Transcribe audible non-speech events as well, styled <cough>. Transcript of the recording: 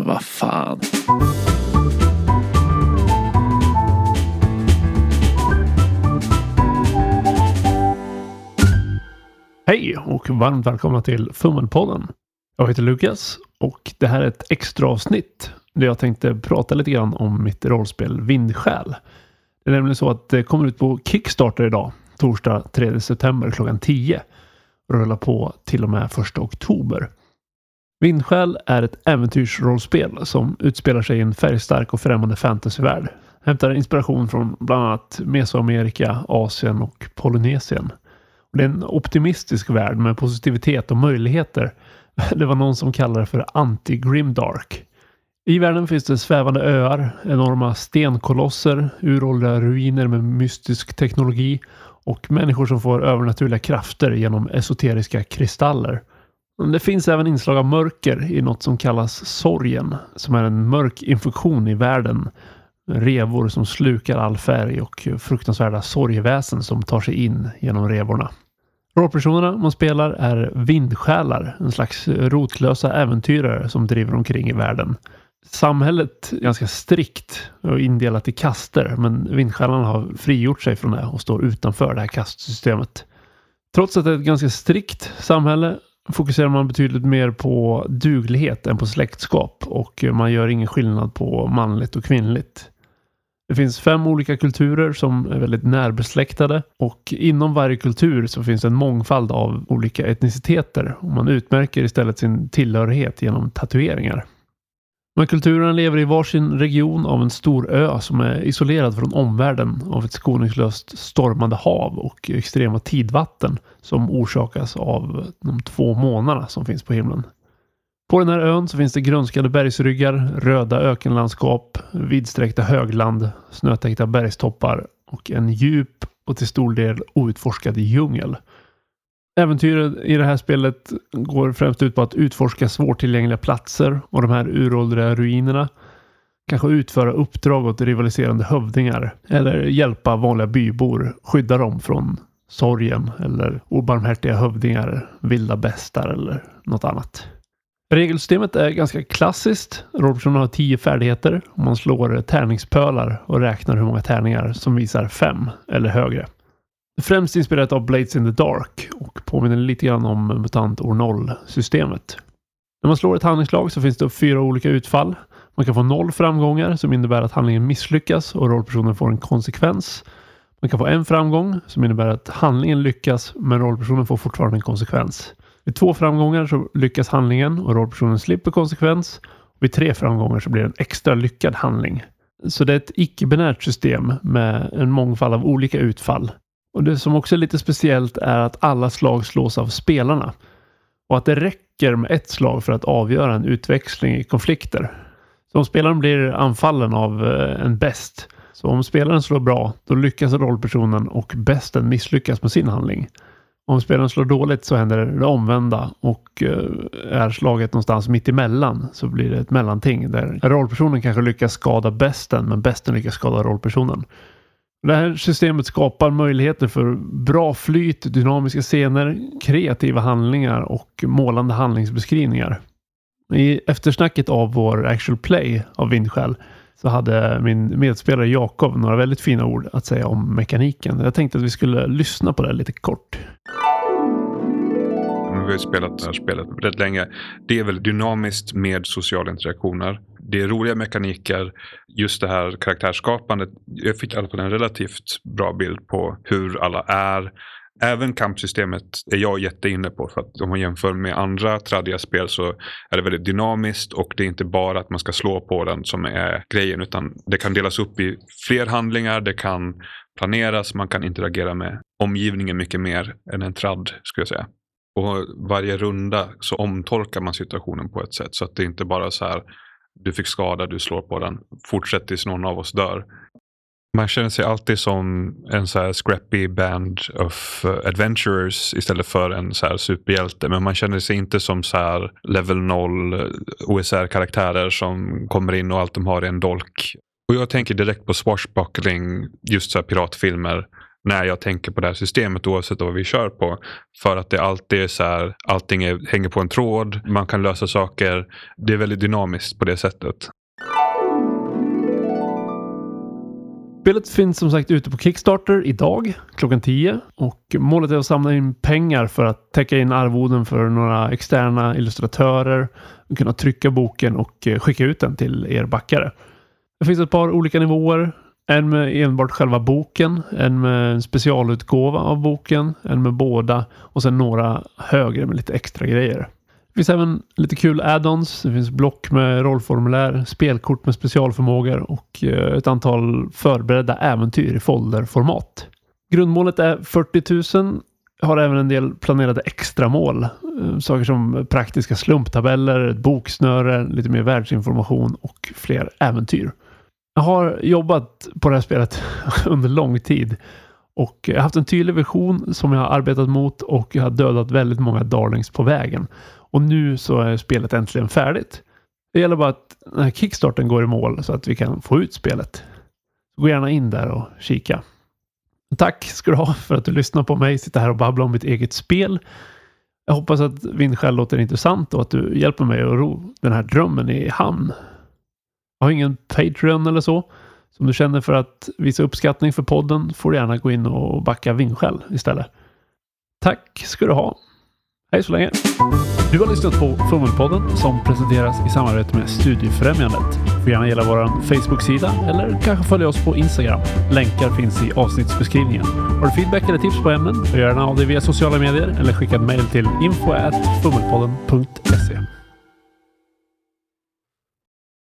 Men Vad fan. Hej och varmt välkomna till Fummelpodden. Jag heter Lukas och det här är ett extra avsnitt där jag tänkte prata lite grann om mitt rollspel Vindsjäl. Det är nämligen så att det kommer ut på Kickstarter idag, torsdag 3 september klockan 10 rullar på till och med 1 oktober. Vindskäl är ett äventyrsrollspel som utspelar sig i en färgstark och främmande fantasyvärld. Hämtar inspiration från bland annat Mesoamerika, Asien och Polynesien. Det är en optimistisk värld med positivitet och möjligheter. <laughs> Det var någon som kallade det för anti-grimdark. I världen finns det svävande öar, enorma stenkolosser, uråldriga ruiner med mystisk teknologi och människor som får övernaturliga krafter genom esoteriska kristaller. Det finns även inslag av mörker i något som kallas sorgen, som är en mörk infektion i världen. Revor som slukar all färg och fruktansvärda sorgeväsen som tar sig in genom revorna. Rollpersonerna man spelar är vindsjälar, en slags rotlösa äventyrare som driver omkring i världen. Samhället är ganska strikt och indelat i kaster, men vindsjälarna har frigjort sig från det och står utanför det här kastsystemet. Trots att det är ett ganska strikt samhälle fokuserar man betydligt mer på duglighet än på släktskap och man gör ingen skillnad på manligt och kvinnligt. Det finns fem olika kulturer som är väldigt närbesläktade och inom varje kultur så finns det en mångfald av olika etniciteter och man utmärker istället sin tillhörighet genom tatueringar. Men kulturerna lever i varsin region av en stor ö som är isolerad från omvärlden av ett skoningslöst stormande hav och extrema tidvatten som orsakas av de två månarna som finns på himlen. På den här ön så finns det grönskade bergsryggar, röda ökenlandskap, vidsträckta högland, snötäckta bergstoppar och en djup och till stor del outforskad djungel. Äventyret i det här spelet går främst ut på att utforska svårtillgängliga platser och de här uråldriga ruinerna. Kanske utföra uppdrag åt rivaliserande hövdingar eller hjälpa vanliga bybor, skydda dem från sorgen eller obarmhärtiga hövdingar, vilda bestar eller något annat. Regelsystemet är ganska klassiskt. Robertson har tio färdigheter och man slår tärningspölar och räknar hur många tärningar som visar fem eller högre. Främst inspirerat av Blades in the Dark och påminner lite grann om MUTANT år 0-systemet. När man slår ett handlingslag så finns det fyra olika utfall. Man kan få noll framgångar som innebär att handlingen misslyckas och rollpersonen får en konsekvens. Man kan få en framgång som innebär att handlingen lyckas men rollpersonen får fortfarande en konsekvens. Vid två framgångar så lyckas handlingen och rollpersonen slipper konsekvens. Vid tre framgångar så blir det en extra lyckad handling. Så det är ett icke-binärt system med en mångfald av olika utfall. Och det som också är lite speciellt är att alla slag slås av spelarna. Och att det räcker med ett slag för att avgöra en utväxling i konflikter. Så om spelaren blir anfallen av eh, en bäst. Så om spelaren slår bra, då lyckas rollpersonen och bästen misslyckas med sin handling. Om spelaren slår dåligt så händer det omvända och eh, är slaget någonstans mitt emellan så blir det ett mellanting där rollpersonen kanske lyckas skada bästen men bästen lyckas skada rollpersonen. Det här systemet skapar möjligheter för bra flyt, dynamiska scener, kreativa handlingar och målande handlingsbeskrivningar. I eftersnacket av vår actual play av Vindskäl så hade min medspelare Jakob några väldigt fina ord att säga om mekaniken. Jag tänkte att vi skulle lyssna på det lite kort. Vi har spelat det här spelet rätt länge. Det är väldigt dynamiskt med sociala interaktioner det är roliga mekaniker. Just det här karaktärsskapandet. Jag fick i alla fall en relativt bra bild på hur alla är. Även kampsystemet är jag jätteinne på. För att om man jämför med andra tradiga spel så är det väldigt dynamiskt. Och det är inte bara att man ska slå på den som är grejen. Utan det kan delas upp i fler handlingar. Det kan planeras. Man kan interagera med omgivningen mycket mer än en tradd skulle jag säga. Och varje runda så omtolkar man situationen på ett sätt. Så att det inte bara så här du fick skada, du slår på den. Fortsätt tills någon av oss dör. Man känner sig alltid som en så här scrappy band of adventurers istället för en så här superhjälte. Men man känner sig inte som så här level 0 OSR-karaktärer som kommer in och allt de har är en dolk. Och jag tänker direkt på swashbuckling, just så här piratfilmer när jag tänker på det här systemet oavsett vad vi kör på. För att det alltid är så här, allting är, hänger på en tråd, man kan lösa saker. Det är väldigt dynamiskt på det sättet. Spelet finns som sagt ute på Kickstarter idag klockan 10 och målet är att samla in pengar för att täcka in arvoden för några externa illustratörer, kunna trycka boken och eh, skicka ut den till er backare. Det finns ett par olika nivåer. En med enbart själva boken, en med en specialutgåva av boken, en med båda och sen några högre med lite extra grejer. Det finns även lite kul add-ons. Det finns block med rollformulär, spelkort med specialförmågor och eh, ett antal förberedda äventyr i folderformat. Grundmålet är 40 000. Har även en del planerade extramål. Eh, saker som praktiska slumptabeller, ett boksnöre, lite mer världsinformation och fler äventyr. Jag har jobbat på det här spelet <laughs> under lång tid och jag har haft en tydlig vision som jag har arbetat mot och jag har dödat väldigt många darlings på vägen. Och nu så är spelet äntligen färdigt. Det gäller bara att den här kickstarten går i mål så att vi kan få ut spelet. Gå gärna in där och kika. Tack ska du ha för att du lyssnar på mig sitta här och babbla om mitt eget spel. Jag hoppas att Vindskäl låter intressant och att du hjälper mig att ro den här drömmen i hamn. Jag har ingen Patreon eller så. Om du känner för att visa uppskattning för podden får du gärna gå in och backa Vindskäl istället. Tack ska du ha. Hej så länge! Du har lyssnat på Fummelpodden som presenteras i samarbete med Studiefrämjandet. Du får gärna gilla vår Facebook-sida eller kanske följa oss på Instagram. Länkar finns i avsnittsbeskrivningen. Har du feedback eller tips på ämnen? Gör gärna av dig via sociala medier eller skicka ett mejl till info.fummelpodden.se.